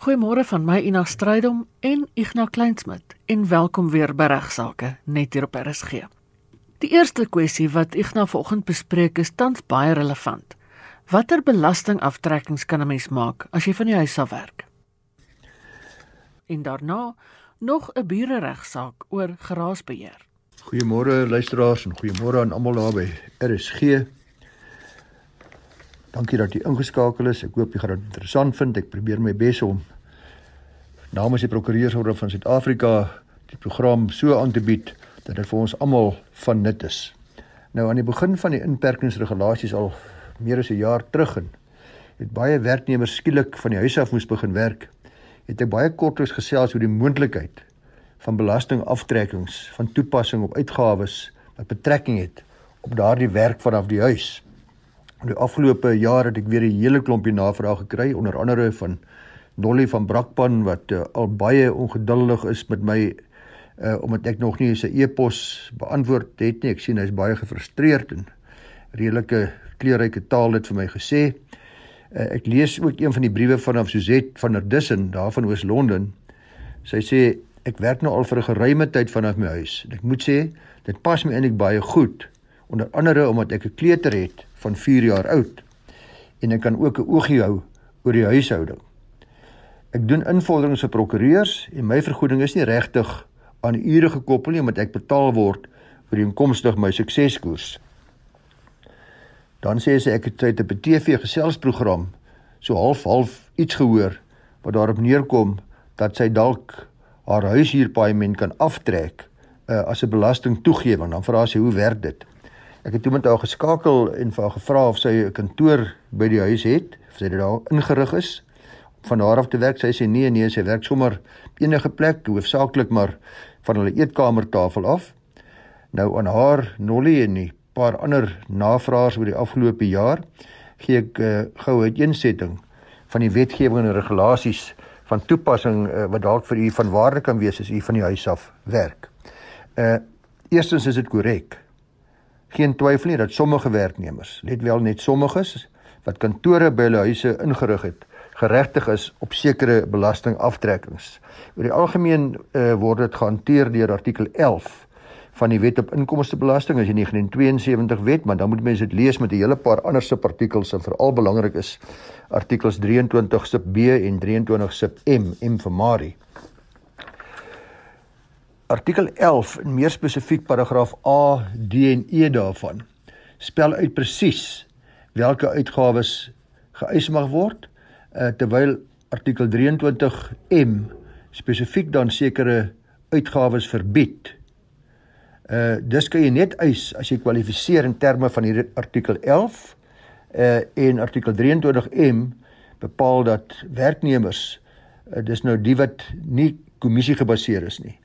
Goeiemôre van my Ina Strydom en Ignas Kleinsmid en welkom weer by Regsake net hier op RSG. Die eerste kwessie wat Ignas vanoggend bespreek is tans baie relevant. Watter belastingaftrekkings kan 'n mens maak as jy van die huis af werk? En daarna nog 'n bure regsaak oor garaasbeheer. Goeiemôre luisteraars en goeiemôre aan almal daar by RSG. Dankie dat jy ingeskakel is. Ek hoop jy gaan dit interessant vind. Ek probeer my bes om namens die prokureursorde van Suid-Afrika die program so aan te bied dat dit vir ons almal van nut is. Nou aan die begin van die inperkingsregulasies al meer as 'n jaar terug en het baie werknemers skielik van die huis af moes begin werk. Het ek baie kortliks gesels oor die moontlikheid van belastingaftrekkings van toepassing op uitgawes wat betrekking het op daardie werk vanaf die huis. Die afgelope jaar het ek weer 'n hele klompie navrae gekry, onder andere van Dolly van Brakpan wat uh, al baie ongeduldig is met my uh omdat ek nog nie sy e-pos beantwoord het nie. Ek sien hy's baie gefrustreerd en redelike kleurryke taal het vir my gesê. Uh, ek lees ook een van die briewe van af Suzette van der Dussen daar van Oos-London. Sy sê ek werk nou al vir 'n geruime tyd vanaf my huis. Ek moet sê dit pas my eintlik baie goed onder andere omdat ek 'n kleuter het van 4 jaar oud en ek kan ook 'n oogie hou oor die huishouding. Ek doen invorderings vir prokureurs en my vergoeding is nie regtig aan ure gekoppel nie omdat ek betaal word vir die inkomste my sukseskoers. Dan sê sy ek het tyd op TV geselsprogram so half half iets gehoor wat daarop neerkom dat sy dalk haar huishuurpaaiement kan aftrek uh, as 'n belasting toegewing. Dan vra sy hoe werk dit? Ek het toe met haar geskakel en vir haar gevra of sy 'n kantoor by die huis het, of sy dit daar ingerig is van haar af te werk. Sy sê nee nee, sy werk sommer enige plek, hoofsaaklik maar van hulle eetkamertafel af. Nou aan haar Nolly en 'n paar ander navraers oor die afgelope jaar gee ek uh, goue uiteensetting van die wetgewing en regulasies van toepassing uh, wat dalk vir u van waarde kan wees as u van die huis af werk. Uh eerstens is dit korrek geen twyfel nie dat sommige werknemers, let wel net sommiges wat kantore by hulle huise ingerig het, geregtig is op sekere belastingaftrekkings. Oor die algemeen uh, word dit gehanteer deur artikel 11 van die Wet op Inkomstebelasting as jy 1972 wet, maar dan moet mense dit lees met 'n hele paar ander subartikels en veral belangrik is artikels 23 sub B en 23 sub M, M vir Marie. Artikel 11 en meer spesifiek paragraaf A, D en E daarvan spel uit presies watter uitgawes geëis mag word uh, terwyl artikel 23 M spesifiek dan sekere uitgawes verbied. Uh dis kan jy net eis as jy kwalifiseer in terme van hierdie artikel 11 uh en artikel 23 M bepaal dat werknemers uh, dis nou die wat nie kommissie gebaseer is nie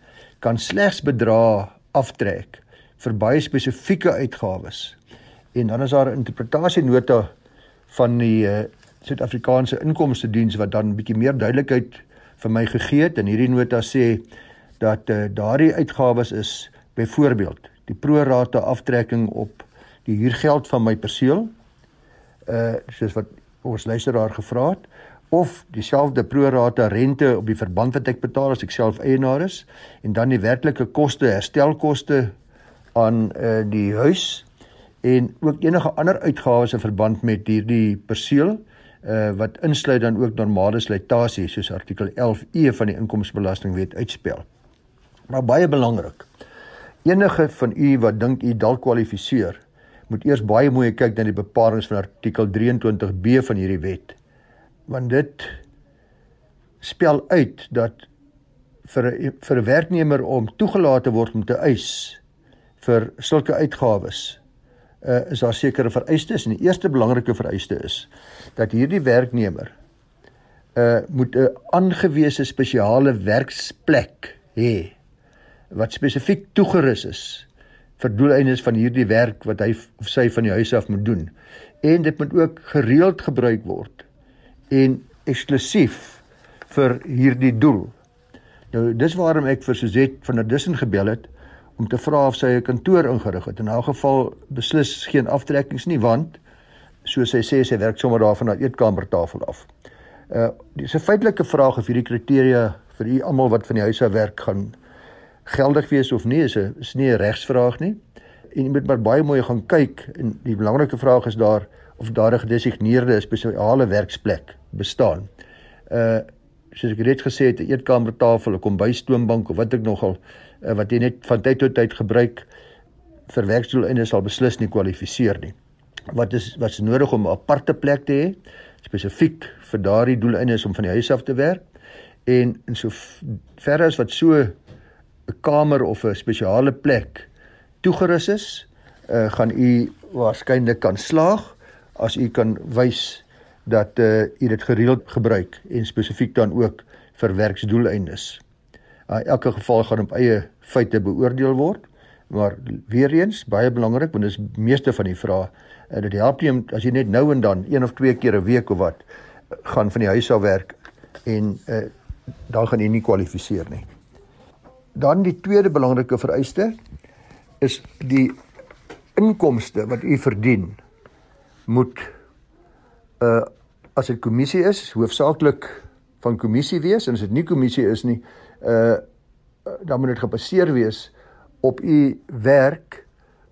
kan slegs bedrae aftrek vir baie spesifieke uitgawes. En dan is daar 'n interpretasienota van die uh, Suid-Afrikaanse Inkomste Diens wat dan 'n bietjie meer duidelikheid vir my gegee het en hierdie nota sê dat uh, daardie uitgawes is byvoorbeeld die prorate aftrekking op die huurgeld van my perseel uh soos wat ons luisteraar gevra het of dieselfde prorata rente op die verband wat ek betaal as ek self eienaar is en dan die werklike koste herstelkoste aan uh, die huis en ook enige ander uitgawes in verband met hierdie perseel uh, wat insluit dan ook normale slytasie soos artikel 11E van die inkomstebelastingwet uitspel. Maar baie belangrik. Enige van u wat dink u dalk kwalifiseer, moet eers baie mooi kyk na die bepalinge van artikel 23B van hierdie wet want dit spel uit dat vir 'n vir 'n werknemer om toegelaat te word om te eis vir sulke uitgawes uh, is daar sekere vereistes. En die eerste belangrike vereiste is dat hierdie werknemer uh moet 'n aangewese spesiale werksplek hê wat spesifiek toegerus is vir doeleindes van hierdie werk wat hy of sy van die huis af moet doen. En dit moet ook gereeld gebruik word en eksklusief vir hierdie doel. Nou dis waarom ek vir Suzette van der Dussen gebel het om te vra of sy 'n kantoor ingerig het. In 'n geval beslis geen aftrekkings nie want soos sy sê sy werk sommer daar van haar eetkamertafel af. Uh dis 'n feitelike vraag of hierdie kriteria vir u almal wat van die huis af werk gaan geldig wees of nie is 'n is nie 'n regsvraag nie. En jy moet maar baie mooi gaan kyk en die belangrike vraag is daar of daar 'n gedesigneerde spesiale werksplek bestaan. Uh soos ek reeds gesê het, 'n eetkamertafel, 'n kombuisstoombank of wat ek nogal uh, wat jy net van tyd tot tyd gebruik vir werksdoeleindes sal beslis nie kwalifiseer nie. Wat is wat is nodig om 'n aparte plek te hê spesifiek vir daardie doeleindes om van die huis af te werk? En in so ver as wat so 'n kamer of 'n spesiale plek toegerus is, uh, gaan u waarskynlik kan slaag as u kan wys dat uh u dit gereeld gebruik en spesifiek dan ook vir werksdoeleindes. Uh, elke geval gaan op eie feite beoordeel word, maar weer eens baie belangrik want dis meeste van die vrae en uh, dit help nie as jy net nou en dan een of twee keer 'n week of wat gaan van die huis af werk en uh dan gaan jy nie kwalifiseer nie. Dan die tweede belangrike vereiste is die inkomste wat u verdien moet uh as dit kommissie is, hoofsaaklik van kommissie wees en as dit nie kommissie is nie, uh dan moet dit gebaseer wees op u werk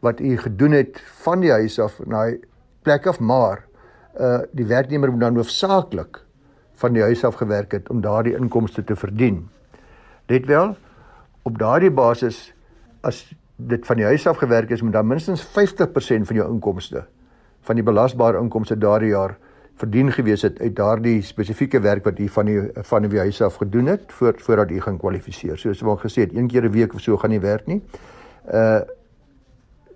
wat u gedoen het van die huis af na die plek af maar uh die werknemer moet dan hoofsaaklik van die huis af gewerk het om daardie inkomste te verdien. Let wel, op daardie basis as dit van die huis af gewerk is, moet dan minstens 50% van jou inkomste van die belasbare inkomste daardie jaar verdien gewees het uit daardie spesifieke werk wat u van die van die huis af gedoen het voor voordat u gaan kwalifiseer. Soos wat gesê het, een keer 'n week of so gaan nie werk nie. Uh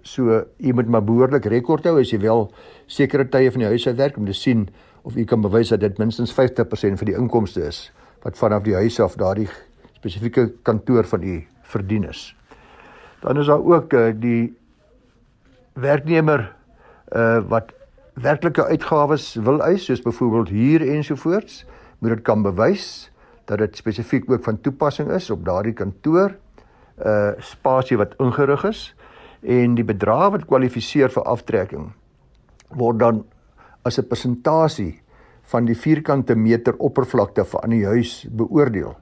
so u moet maar behoorlik rekord hou as jy wel sekere tye van die huis uit werk om te sien of u kan bewys dat dit minstens 50% van die inkomste is wat vanaf die huis af daardie spesifieke kantoor van u verdien is. Dan is daar ook uh, die werknemer uh wat werklike uitgawes wil eis soos byvoorbeeld huur ensovoorts moet dit kan bewys dat dit spesifiek ook van toepassing is op daardie kantoor uh spasie wat ingerig is en die bedrag wat kwalifiseer vir aftrekking word dan as 'n persentasie van die vierkante meter oppervlakte van die huis beoordeel.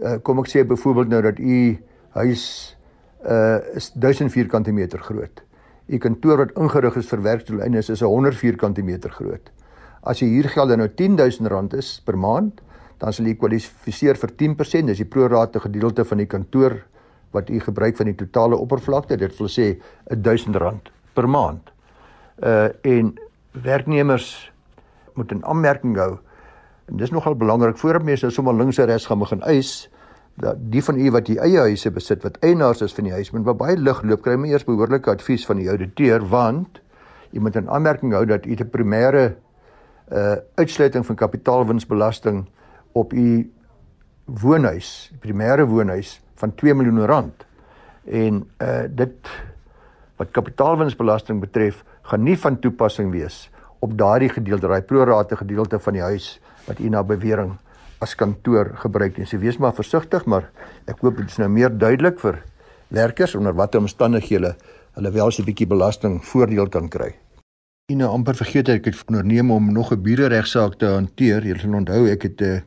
Uh kom ek sê byvoorbeeld nou dat u huis uh is 1000 vierkante meter groot. U kantoor wat ingerig is vir werkdoeleindes is 'n 100 vierkante meter groot. As u huurgeld nou R10000 is per maand, dan sal u kwalifiseer vir 10%, dis die prorate gedeelte van die kantoor wat u gebruik van die totale oppervlakte. Dit wil sê R1000 per maand. Uh en werknemers moet 'n aanmerking hou. En dis nogal belangrik voordat mense sommer links en regs gaan begin eis dat die van u wat die eie huise besit wat eienaars is van die huis moet baie lig loop kry my eers behoorlike advies van die ouditeur want jy moet 'n aanmerking hou dat u die primêre uh uitsluiting van kapitaalwinsbelasting op u woonhuis, primêre woonhuis van 2 miljoen rand. En uh dit wat kapitaalwinsbelasting betref, gaan nie van toepassing wees op daardie gedeelte, daai prorate gedeelte van die huis wat u na bewering as kantoor gebruik nie. So wees maar versigtig, maar ek hoop dit is nou meer duidelik vir werkers onder watter omstandighede hulle wel so 'n bietjie belasting voordeel kan kry. En nou amper vergeet ek het onderneem om nog 'n bure regsaak te hanteer. Jy sal onthou ek het uh,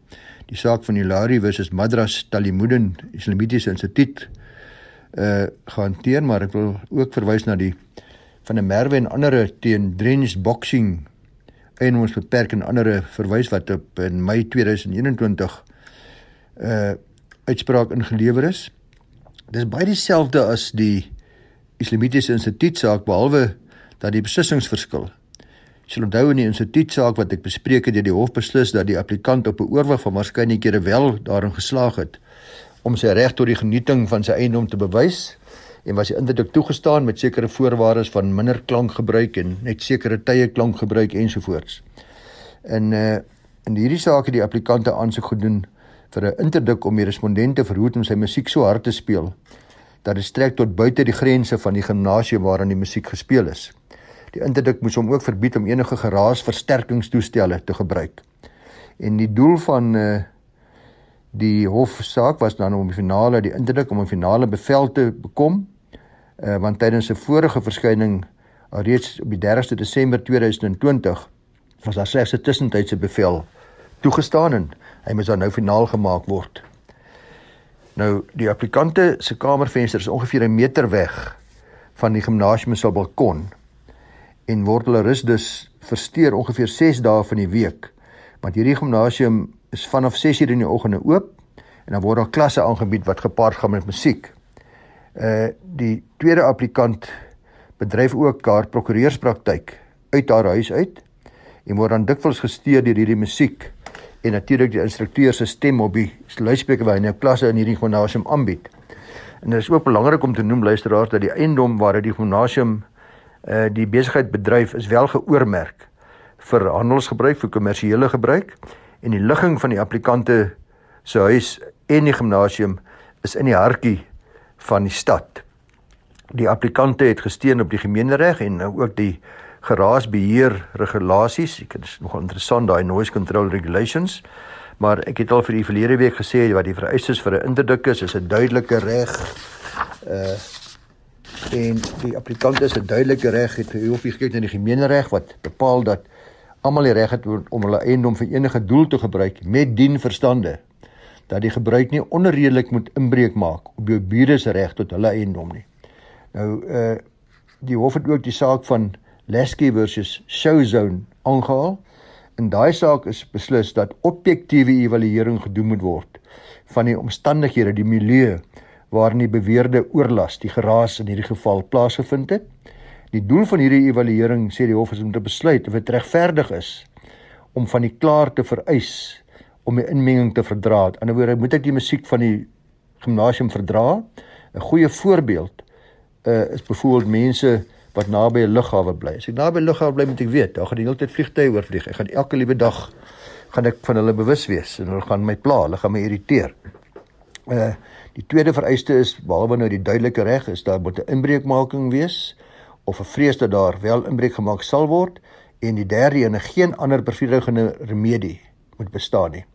die saak van Hilary versus Madras Talimuden Islamitiese Instituut uh gehanteer, maar ek wil ook verwys na die van 'n Merwe en ander teen Drench Boxing en ons beperk en ander verwys wat op in Mei 2021 uh uitspraak ingelewer is. Dis baie dieselfde as die Islamitiese Instituut saak behalwe dat die beslissingsverskil. Jy sal onthou in die instituut saak wat ek bespreek het, het die hof beslis dat die applikant op 'n oorwig van waarskynlikhede wel daarin geslaag het om sy reg tot die genieting van sy eiendom te bewys en was die interdik toegestaan met sekere voorwaardes van minder klankgebruik en net sekere tye klankgebruik ensovoorts. In uh in hierdie saak het die applikante aansoek gedoen vir 'n interdik om die respondente verhoed om sy musiek so hard te speel dat dit strek tot buite die grense van die gimnasium waarin die musiek gespeel is. Die interdik moes hom ook verbied om enige geraasversterkingstoestelle te gebruik. En die doel van uh die hofsaak was dan om die finale die interdik om 'n finale bevel te bekom uh, want tydens 'n vorige verskyning reeds op die 30ste Desember 2020 was daar slegs 'n tussentydse bevel toegestaan en hy moet dan nou finaal gemaak word. Nou die applikante se kamervenster is ongeveer 'n meter weg van die gimnasium se balkon en word hulle rus dus versteur ongeveer 6 dae van die week. Want hierdie gimnasium is vanaf 6:00 in die oggend oop en dan word daar klasse aangebied wat gepaard gaan met musiek. Uh die tweede applikant bedryf ook haar prokureurspraktyk uit haar huis uit en word dan dikwels gesteer deur hierdie musiek en natuurlik die instrukteur se stem op die luidspreker wat hy nou klasse in hierdie gimnasium aanbied. En dit is ook belangrik om te noem luisteraars dat die eiendom waar die gimnasium uh die besigheid bedryf is wel geoormerk vir handelsgebruik vir kommersiële gebruik en die ligging van die applikante se huis en die gimnasium is in die hartjie van die stad. Die applikante het gesteun op die gemeenereg en nou ook die geraasbeheer regulasies. Ek is nogal interessant daai noise control regulations. Maar ek het al vir die verlede week gesê wat die vereistes vir 'n interdik is, is 'n duidelike reg. Uh en die applikant is 'n duidelike reg het hoef jy kyk na die gemeenereg wat bepaal dat almal die reg het om hulle eiendom vir enige doel te gebruik met dien verstande dat die gebruik nie onredelik moet inbreuk maak op jou bure se reg tot hulle eiendom nie. Nou uh die hof het ook die saak van Lasky versus Showzone aangehaal. In daai saak is beslis dat objektiewe evaluering gedoen moet word van die omstandighede, die milieu waarin die beweerde oorlas, die geraas in hierdie geval plaasgevind het. Die doel van hierdie evaluering sê die hof is om te besluit of dit regverdig is om van die klaar te vereis om die inmenging te verdra. Aan die ander woorde, moet ek die musiek van die gimnasium verdra? 'n Goeie voorbeeld uh, is byvoorbeeld mense wat naby 'n lughawe bly. As ek naby 'n lughawe bly, moet ek weet, daar gaan die hele tyd vliegtye oorvlieg. Ek gaan elke liewe dag gaan ek van hulle bewus wees en hulle gaan my pla, hulle gaan my irriteer. Uh die tweede vereiste is behalwe nou die duidelike reg is daar moet 'n inbreukmaking wees of 'n vrees dat daar wel inbreuk gemaak sal word en die derde ene geen ander bevredigende remedie moet bestaan nie.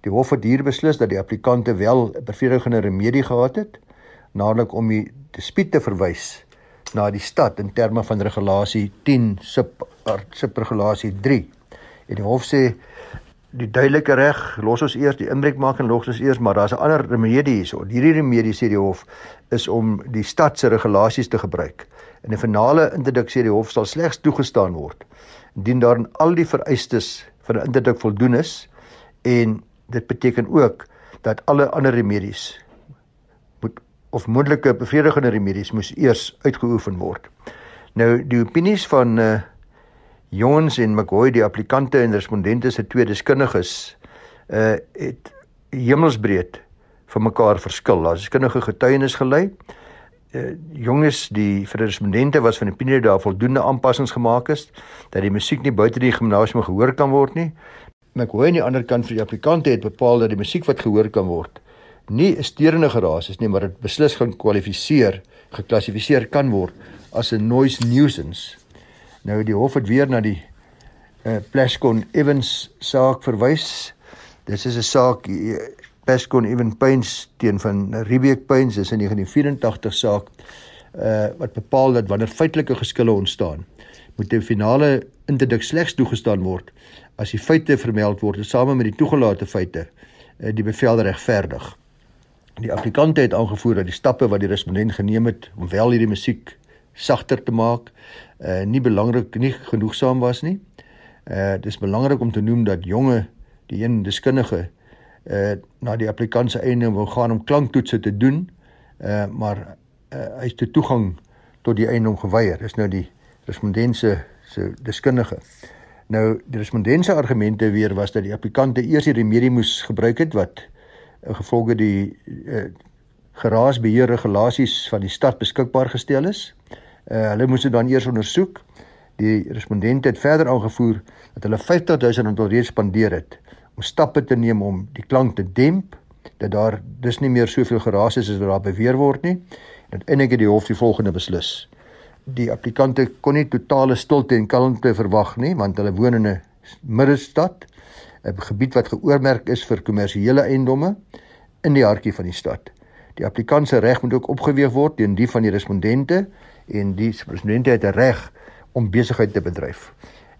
Die hof het hier beslis dat die applikante wel 'n bevredigende remedie gehad het, naamlik om die dispuut te verwys na die stad in terme van regulasie 10 sub subregulasie 3. En die hof sê die duidelike reg los ons eers die inbreuk maak en los ons eers maar daar's 'n ander remedie hierso. Hierdie remedie sê die hof is om die stad se regulasies te gebruik. In 'n finale interdik sê die hof sal slegs toegestaan word indien daar aan al die vereistes van 'n interdik voldoen is en dit beteken ook dat alle ander remedies of moontlike bevredigende remedies moes eers uitgeoefen word. Nou die opinies van uh Jones en McCoy die applikante en respondente se twee deskundiges uh het hemelsbreed van mekaar verskil. Daar is kundige getuienis gelei. Uh jonges die respondente was van die opinie dat voldoende aanpassings gemaak is dat die musiek nie buite die gimnasium gehoor kan word nie. McCoy aan die ander kant vir die applikante het bepaal dat die musiek wat gehoor kan word nie 'n steurende geraas is nie, maar dit beslis gaan kwalifiseer, geklassifiseer kan word as 'n noise nuisance. Nou die hof het weer na die uh, Plascon Evans saak verwys. Dit is 'n saak uh, Plascon Evans Paints teen van Riebeek Paints is in 1984 saak uh wat bepaal dat wanneer feitelike geskille ontstaan, moet 'n finale interdik slegs toegestaan word as die feite vermeld word tesame met die toegelate feite uh, die bevel regverdig. Die applikante het aangevoer dat die stappe wat die respondent geneem het om wel hierdie musiek sagter te maak, uh nie belangrik nie genoegsaam was nie. Uh dis belangrik om te noem dat jonge die een deskundige uh na die applikant se einde wou gaan om klanktoetse te doen, uh maar uh hy het toegang tot die einde geweier. Dis nou die respondent se deskundige. Nou die respondent se argumente weer was dat die applikante eers die remedie moes gebruik het wat gevolge die uh, geraasbeheer regulasies van die stad beskikbaar gestel is. Uh, hulle moes dit dan eers ondersoek. Die respondente het verder aangevoer dat hulle 50000 rand alreeds spandeer het om stappe te neem om die klank te demp dat daar dis nie meer soveel geraas is as wat daar beweer word nie. En uiteindelik het die hof die volgende beslis. Die applikante kon nie totale stilte en kalmte verwag nie want hulle woon in 'n middestad 'n gebied wat geoormerk is vir kommersiële eiendomme in die hartjie van die stad. Die applikant se reg moet ook opgeweeg word teen die van die respondente en die respondente het reg om besigheid te bedryf.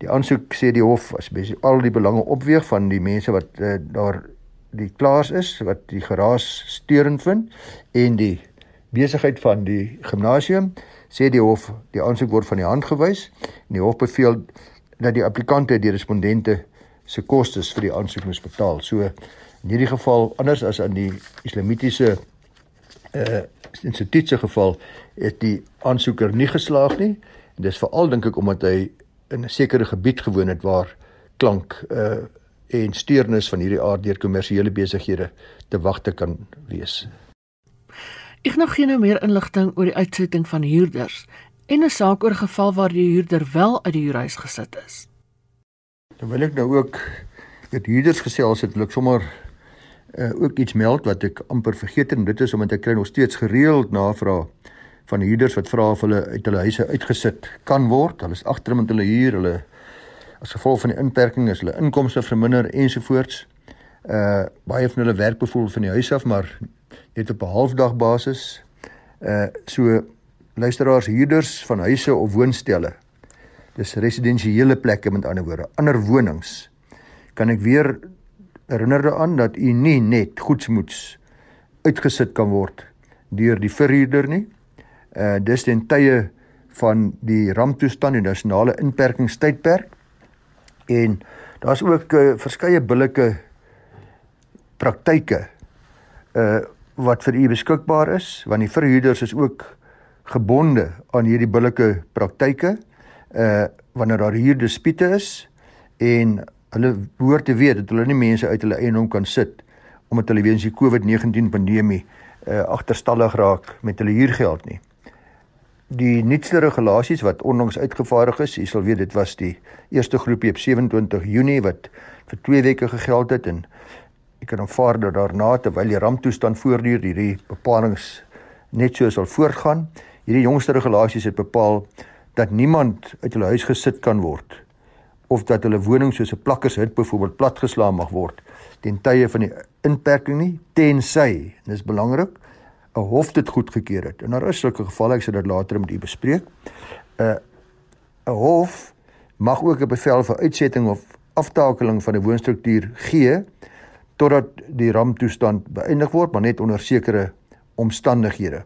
Die aansoek sê die hof as bes al die belange opweeg van die mense wat uh, daar die klaars is wat die geraas steurend vind en die besigheid van die gimnasium sê die hof die aansoek word van die hand gewys en die hof beveel dat die applikante die respondente se kostes vir die aansoek moet betaal. So in hierdie geval anders as aan die islamitiese uh instituutse geval het die aansoeker nie geslaag nie. En dis veral dink ek omdat hy in 'n sekere gebied gewoon het waar klank uh en steurnis van hierdie aard deur kommersiële besighede te wagte kan wees. Ek nog geen nou meer inligting oor die uitsetting van huurders en 'n saak oor geval waar die huurder wel uit die huurhuis gesit is. Dan wil ek nou ook met huurders gesels het, wil ek sommer uh, ook iets meld wat ek amper vergeet het en dit is omdat ek kry nog steeds gereeld navrae van huurders wat vra of hulle uit hulle huise uitgesit kan word. Hulle is agter met hulle huur, hulle as gevolg van die inperking is hulle inkomste verminder ensovoorts. Uh baie van hulle werk bevoel van die huis af, maar net op 'n halfdag basis. Uh so luisteraars huurders van huise of woonstelle. Dis residensiële plekke met ander woorde, ander wonings. Kan ek weer herinner daaraan dat u nie net goedsmoeds uitgesit kan word deur die verhuurder nie. Uh dis ten tye van die ramptoestand en nasionale inperkingstydperk. En daar's ook uh, verskeie billike praktyke uh wat vir u beskikbaar is want die verhuurders is ook gebonde aan hierdie billike praktyke uh wanneer daar hier dispute is en hulle behoort te weet dat hulle nie mense uit hulle eiendom kan sit omdat hulle weens die COVID-19 pandemie uh agterstallig raak met hulle huurgeld nie. Die nuutste regulasies wat onlangs uitgevaardig is, jy sal weet dit was die eerste groepie op 27 Junie wat vir 2 weke gegeld het en ek kan aanvaar dat daarna terwyl die ramptoestand voortduur hierdie bepalinge net so sal voortgaan. Hierdie jongste regulasies het bepaal dat niemand uit hulle huis gesit kan word of dat hulle woning soos 'n plakkershut byvoorbeeld platgeslaan mag word ten tye van die inperking nie tensy en dis belangrik 'n hof dit goedgekeur het. En daar is sulke gevalle ek sal dit later met u bespreek. 'n uh, 'n hof mag ook 'n bevel vir uitsetting of aftakeling van 'n woonstruktuur gee totdat die ramptoestand beëindig word maar net onder sekere omstandighede.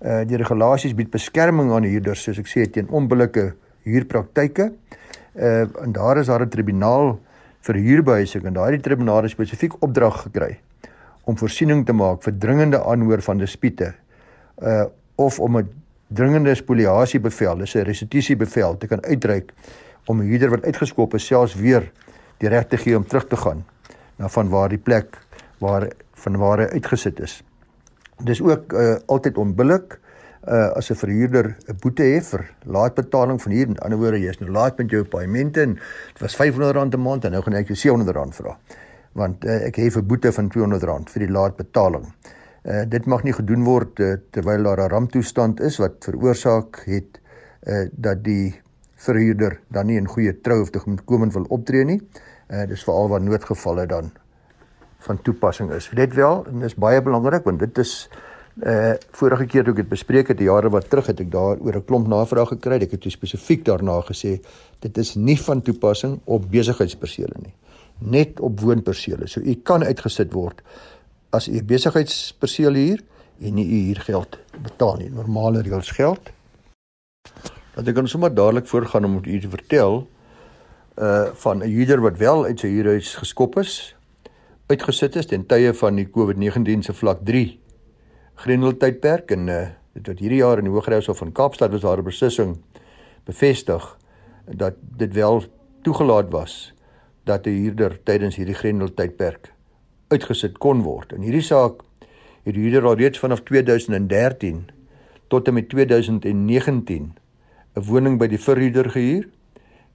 Uh die regulasies bied beskerming aan huurders soos ek sê teen onbillike huurpraktyke. Uh en daar is daar 'n tribunaal vir huurbehuising en daardie tribunaal het spesifiek opdrag gekry om voorsiening te maak vir dringende aanhoor van dispute uh of om 'n dringende spoliasie bevel, dis 'n restituisie bevel te kan uitreik om 'n huurder wat uitgeskop is selfs weer die reg te gee om terug te gaan na van waar die plek waar van waar hy uitgesit is. Dis ook uh, altyd onbillik uh, as 'n verhuurder 'n boete het vir laatbetaling van huur. In ander woorde, jy is nou laat met jou paaiemente en dit was R500 'n maand en nou gaan ek jou R700 vra. Want uh, ek het 'n boete van R200 vir die laatbetaling. Uh, dit mag nie gedoen word uh, terwyl daar 'n ramptoestand is wat veroorsaak het uh, dat die verhuurder dan nie in goeie trou of tegemoetkomend wil optree nie. Uh, dis veral waar noodgevalle dan van toepassing is. Let wel, en dis baie belangrik want dit is uh vorige keer toe ek dit bespreek het, jare wat terug het ek daar oor 'n klomp navrae gekry. Ek het spesifiek daarna gesê dit is nie van toepassing op besigheidspersele nie, net op woonpersele. So u kan uitgesit word as u besigheidsperseel huur en nie u huurgeld betaal nie. Normale reëls geld. Dat ek kan sommer dadelik voorgaan om u te vertel uh van 'n huurder wat wel uit sy huurhuis geskop is uitgesit is ten tye van die COVID-19 se vlak 3 grendeltydperk en uh, dit wat hierdie jaar in die Hooggeregshof van Kaapstad was daar 'n beslissing bevestig dat dit wel toegelaat was dat 'n huurder tydens hierdie grendeltydperk uitgesit kon word. In hierdie saak het die huurder al reeds vanaf 2013 tot en met 2019 'n woning by die verhuurder gehuur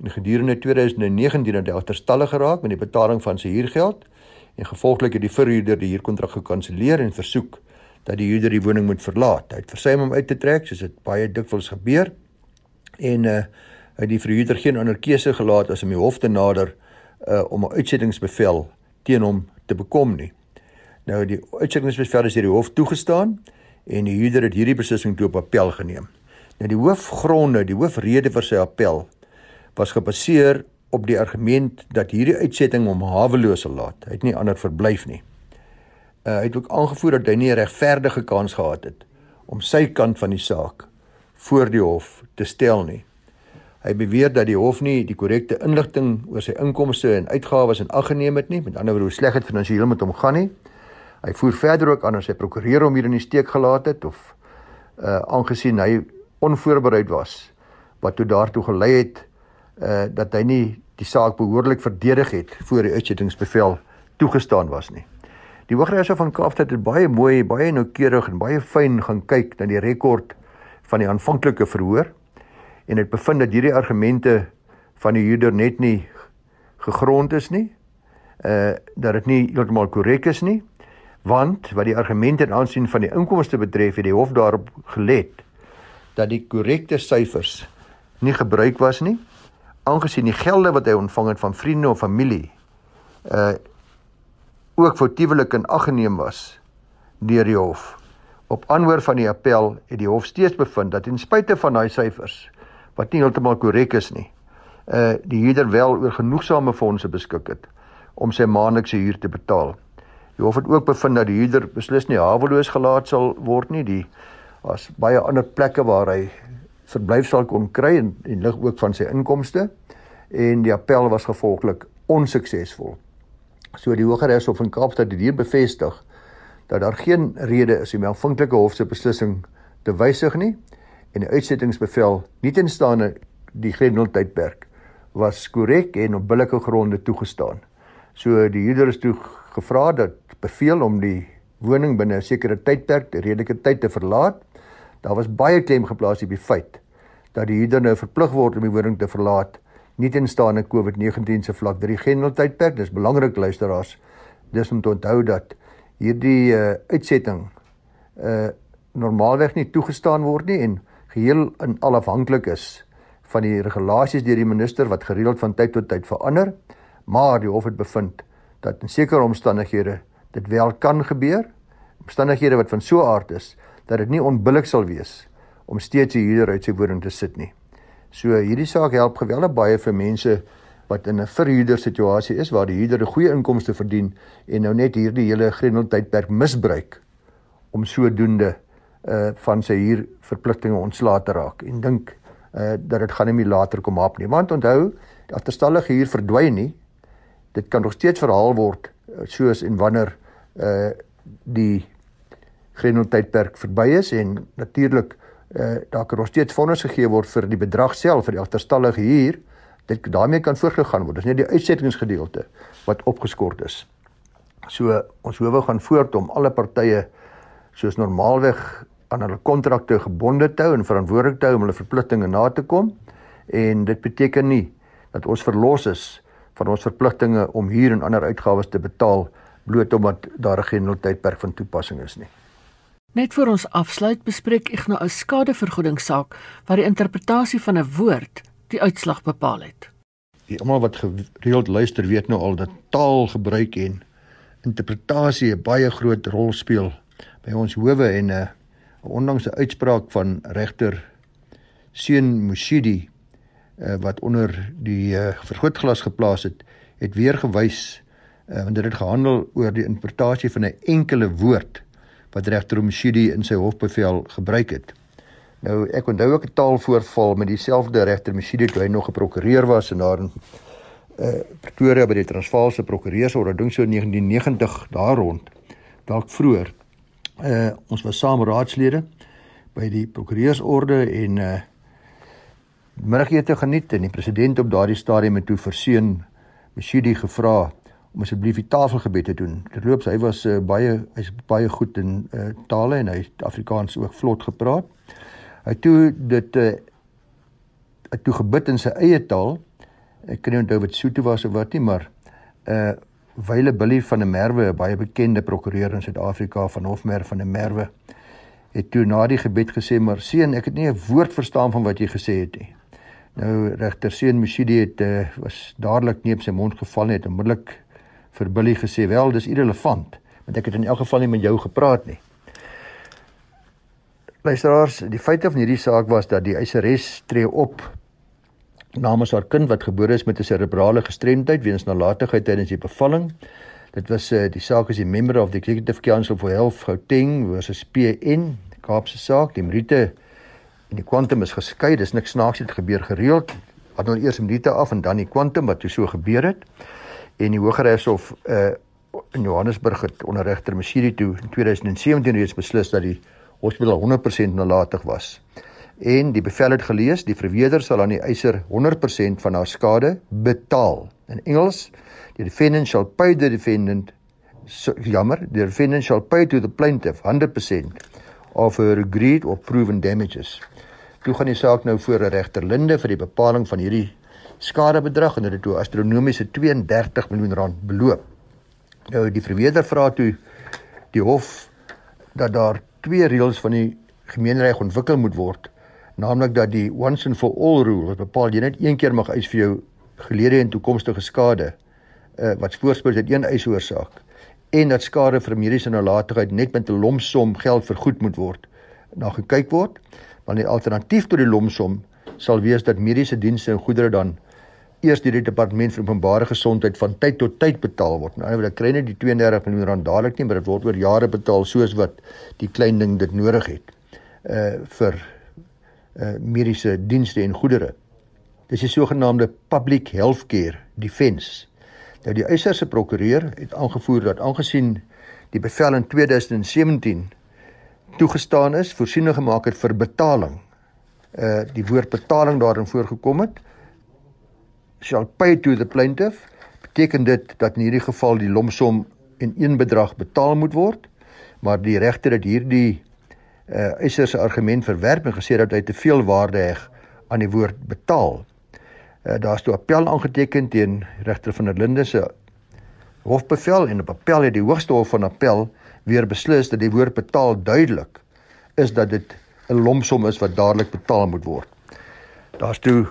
en gedurende 2019 het hy agterstallig geraak met die betaling van sy huurgeld en gevolglik het die verhuurder die huurkontrak gekanselleer en versoek dat die huurder die woning moet verlaat. Hy het versuim om uit te trek soos dit baie dikwels gebeur en uh hy het die verhuurder geen ander keuse gelaat as om die hof te nader uh om 'n uitsettingsbevel teen hom te bekom nie. Nou die uitsettingsbevel is deur die hof toegestaan en die huurder het hierdie beslissing toe op appel geneem. Nou die hoofgronde, die hoofrede vir sy appel was gebaseer op die argument dat hierdie uitsetting hom haweloos sal laat. Hy het nie ander verblyf nie. Uh, hy het ook aangevoer dat hy nie 'n regverdige kans gehad het om sy kant van die saak voor die hof te stel nie. Hy beweer dat die hof nie die korrekte inligting oor sy inkomste en uitgawes in ag geneem het nie, met ander woorde hoe sleg dit finansiëel met hom gaan nie. Hy voer verder ook aan dat sy prokureur hom hier in die steek gelaat het of uh aangesien hy onvoorbereid was wat toe daartoe gelei het uh dat hy nie die saak behoorlik verdedig het voor die uitsettingsbevel toegestaan was nie. Die Hooggeregshof van Kaapstad het baie mooi, baie noukeurig en baie fyn gaan kyk na die rekord van die aanvanklike verhoor en het bevind dat hierdie argumente van die huurder net nie gegrond is nie. Uh dat dit nie heeltemal korrek is nie want wat die argumente in aansien van die inkomste betref het die hof daarop gelet dat die korrekte syfers nie gebruik was nie aangesien die gelde wat hy ontvang het van vriende of familie uh ook foutiewelik in ag geneem was deur die hof op aanhoor van die appel het die hof steeds bevind dat ten spyte van daai syfers wat nie heeltemal korrek is nie uh die huurder wel oor genoegsame fondse beskik het om sy maandelikse huur te betaal Die hof het ook bevind dat die huurder beslis nie haweloos gelaat sal word nie. Die was baie ander plekke waar hy verblyf sal kon kry en, en lig ook van sy inkomste en die appel was gevolglik onsuksesvol. So die Hooggeregshof in Kaapstad het hier bevestig dat daar geen rede is om die aanvanklike hof se beslissing te wysig nie en die uitsettingsbevel nie tenstaande die Grenwel tydperk was korrek en op billike gronde toegestaan. So die huurder is toe gevra dat beveel om die woning binne 'n sekere tydperk, 'n redelike tyd te verlaat. Daar was baie klem geplaas op die feit dat die huurder nou verplig word om die woning te verlaat nie tenstaande COVID-19 se vlak deur die generaal tydperk. Dis belangrik luisteraars. Dis om te onthou dat hierdie uh, uitsetting uh normaalweg nie toegestaan word nie en geheel in alafhanklik is van die regulasies deur die minister wat gereeld van tyd tot tyd verander. Maar die hof het bevind dat in sekere omstandighede dit wel kan gebeur, omstandighede wat van so 'n aard is dat dit nie onbillik sal wees om steeds 'n huurder uit sy woning te sit nie. So hierdie saak help geweldig baie vir mense wat in 'n verhuurder situasie is waar die huurder 'n goeie inkomste verdien en nou net hierdie hele grendeltydperk misbruik om sodoende uh van sy huur verpligtinge ontslae te raak. En dink uh dat dit gaan nie meer later kom op nie. Want onthou dat terstallige huur verdwyn nie dit kan nog steeds verhaal word eh, soos en wanneer uh die grendeltydperk verby is en natuurlik uh daar kan nog steeds vonnis gegee word vir die bedrag self vir die agterstallige huur. Dit daarmee kan voorgegaan word. Dis net die uitsettingsgedeelte wat opgeskort is. So ons howe gaan voort om alle partye soos normaalweg aan hulle kontrakte gebonde te hou en verantwoordelik te hou om hulle verpligtinge na te kom. En dit beteken nie dat ons verlos is van ons verpligtinge om huur en ander uitgawes te betaal bloot omdat daar geen tydperk van toepassing is nie. Net voor ons afsluit bespreek ek nou 'n skadevergoedingssaak waar die interpretasie van 'n woord die uitslag bepaal het. Die almal wat gereeld luister weet nou al dat taalgebruik en interpretasie 'n baie groot rol speel by ons howe en 'n uh, ondanks 'n uitspraak van regter Seun Mushidi uh, wat onder die uh, vergrootglas geplaas het, het weer gewys uh, want dit het gehandel oor die interpretasie van 'n enkele woord wat regter Omshidi in sy hofbevel gebruik het. Nou ek onthou ook 'n taalvoorval met dieselfde regter Omshidi toe hy nog 'n prokureur was en daar in uh, Pretoria by die Transvaalse prokureursorde dink so in 1990 daar rond dalk vroeër. Uh ons was saam raadslede by die prokureursorde en uh middagete geniet en die president op daardie stadium het toe verseën Mshidi gevra om asseblief die tafelgebed te doen. Terloops, hy was uh, baie hy's baie goed in uh, tale en hy het Afrikaans ook vlot gepraat. Hy toe dit uh, toe gebid in sy eie taal. Ek kan nie onthou wat Sotho was of wat nie, maar uh Wyle Billy van der Merwe, 'n baie bekende prokureur in Suid-Afrika van Hofmer van der Merwe, het toe na die gebed gesê: "Maar seun, ek het nie 'n woord verstaan van wat jy gesê het nie." Nou regter Seun Mushidi het uh, was dadelik op sy mond geval nie, het onmiddellik vir Billy gesê, "Wel, dis irrelevant, want ek het in elk geval nie met jou gepraat nie." Luisteraars, die feite van hierdie saak was dat die eiseres tree op namens haar kind wat gebore is met 'n serebrale gestremdheid weens nalatigheid tydens die bevalling. Dit was uh, die saak is die member of the Executive Council for Health Gauteng versus PN, Kaapse saak. Die Meriete en die Quantum is geskei. Dis niks snaaks dit gebeur gereeld. Handel eers Meriete af en dan die Quantum wat so gebeur het. En die Hooggeregshof uh in Johannesburg het onder regter Mashiri toe in 2017 reeds beslis dat die hospitaal 100% nalatig was en die bevel het gelees die verweerder sal aan die eiser 100% van haar skade betaal. In Engels, the defendant shall pay the defendant so, jammer, the defendant shall pay to the plaintiff 100% of her agreed or proven damages. Toe gaan die saak nou voor 'n regter Linde vir die bepaling van hierdie skadebedrag en dit het toe astronomiese 32 miljoen rand beloop. Nou die verweerder vra toe die hof dat daar twee reëls van die gemeenreg ontwikkel moet word naamlik dat die once and for all rule wat bepaal jy net een keer mag eis vir jou gelede en toekomstige skade uh, wat voorspel dat een eis oorsaak en dat skade vir mediese nalatigheid net met 'n lomsom geld vergoed moet word na gekyk word want die alternatief tot die lomsom sal wees dat mediese dienste en goedere dan eers deur die departement vir openbare gesondheid van tyd tot tyd betaal word. Nou hulle kry net die 32 miljoen rand dadelik nie, maar dit word oor jare betaal soos wat die klein ding dit nodig het. Uh vir uh, mediese dienste en goedere. Dis die sogenaamde Public Healthcare Defence. Nou die eiser se prokureur het aangevoer dat aangesien die bevel in 2017 toegestaan is, voorsiening gemaak het vir betaling. Uh die woord betaling daarin voorgekom het. Shall pay to the plaintiff beteken dit dat in hierdie geval die lomsom in een bedrag betaal moet word, maar die regter het hierdie uh Eiser se argument verwerp en gesê dat hy te veel waarde heg aan die woord betaal. Uh daar's toe appel aangeteken teen regter van der Linde se hofbevel en op appel het die hoogste hof van appel weer beslis dat die woord betaal duidelik is dat dit 'n lomsom is wat dadelik betaal moet word. Daar's toe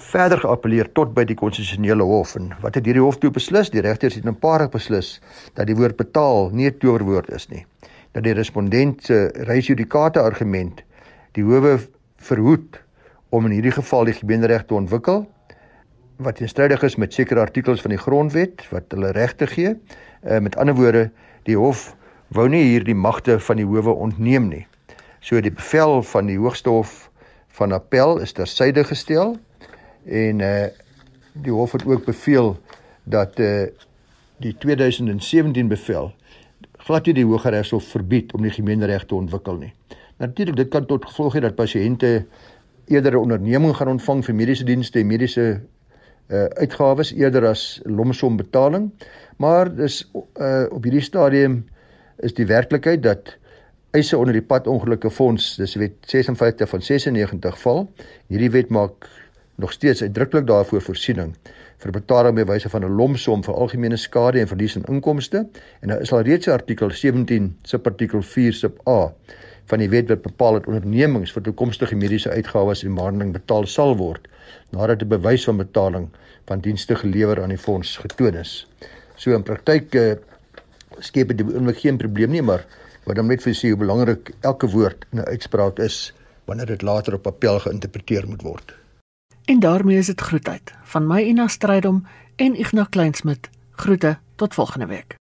verder geappeleer tot by die konstitusionele hof en wat het hierdie hof toe beslis? Die regters het in 'n paar beslis dat die woord betaal nie 'n towerwoord is nie dat die respondent se reisjudikate argument die howe verhoed om in hierdie geval die gemeenereg te ontwikkel wat teenstrydig is met sekere artikels van die grondwet wat hulle regte gee. Uh, met ander woorde, die hof wou nie hierdie magte van die howe ontneem nie. So die bevel van die Hoogste Hof van Appel is tersyde gestel en uh die hof het ook beveel dat uh die 2017 bevel glad nie die Hooggeregshof verbied om die gemeenereg te ontwikkel nie. Natuurlik dit kan tot gevolg hê dat pasiënte eerder 'n onderneming gaan ontvang vir mediese dienste en mediese uh uitgawes eerder as lomsom betaling, maar dis uh op hierdie stadium is die werklikheid dat eise onder die padongelukke fonds, dis wet 56 van 96 val. Hierdie wet maak nog steeds uitdruklik daarvoor voorsiening vir betaling by wyse van 'n lomsom vir algemene skade en verlies aan in inkomste en daar is al reeds 'n artikel 17 subartikel 4 sub A van die wet wat bepaal dat ondernemings vir toekomstige mediese uitgawes en behandeling betaal sal word nadat 'n bewys van betaling van dienste gelewer aan die fonds getoon is. So in praktyk uh, skep dit oomblik geen probleem nie, maar wat dan net vir sê hoe belangrik elke woord in 'n uitspraak is wanneer dit later op papier geïnterpreteer moet word. En daarmee is dit groetheid van my Ina Strydom en Ignas Kleinsmid. Groete tot volgende week.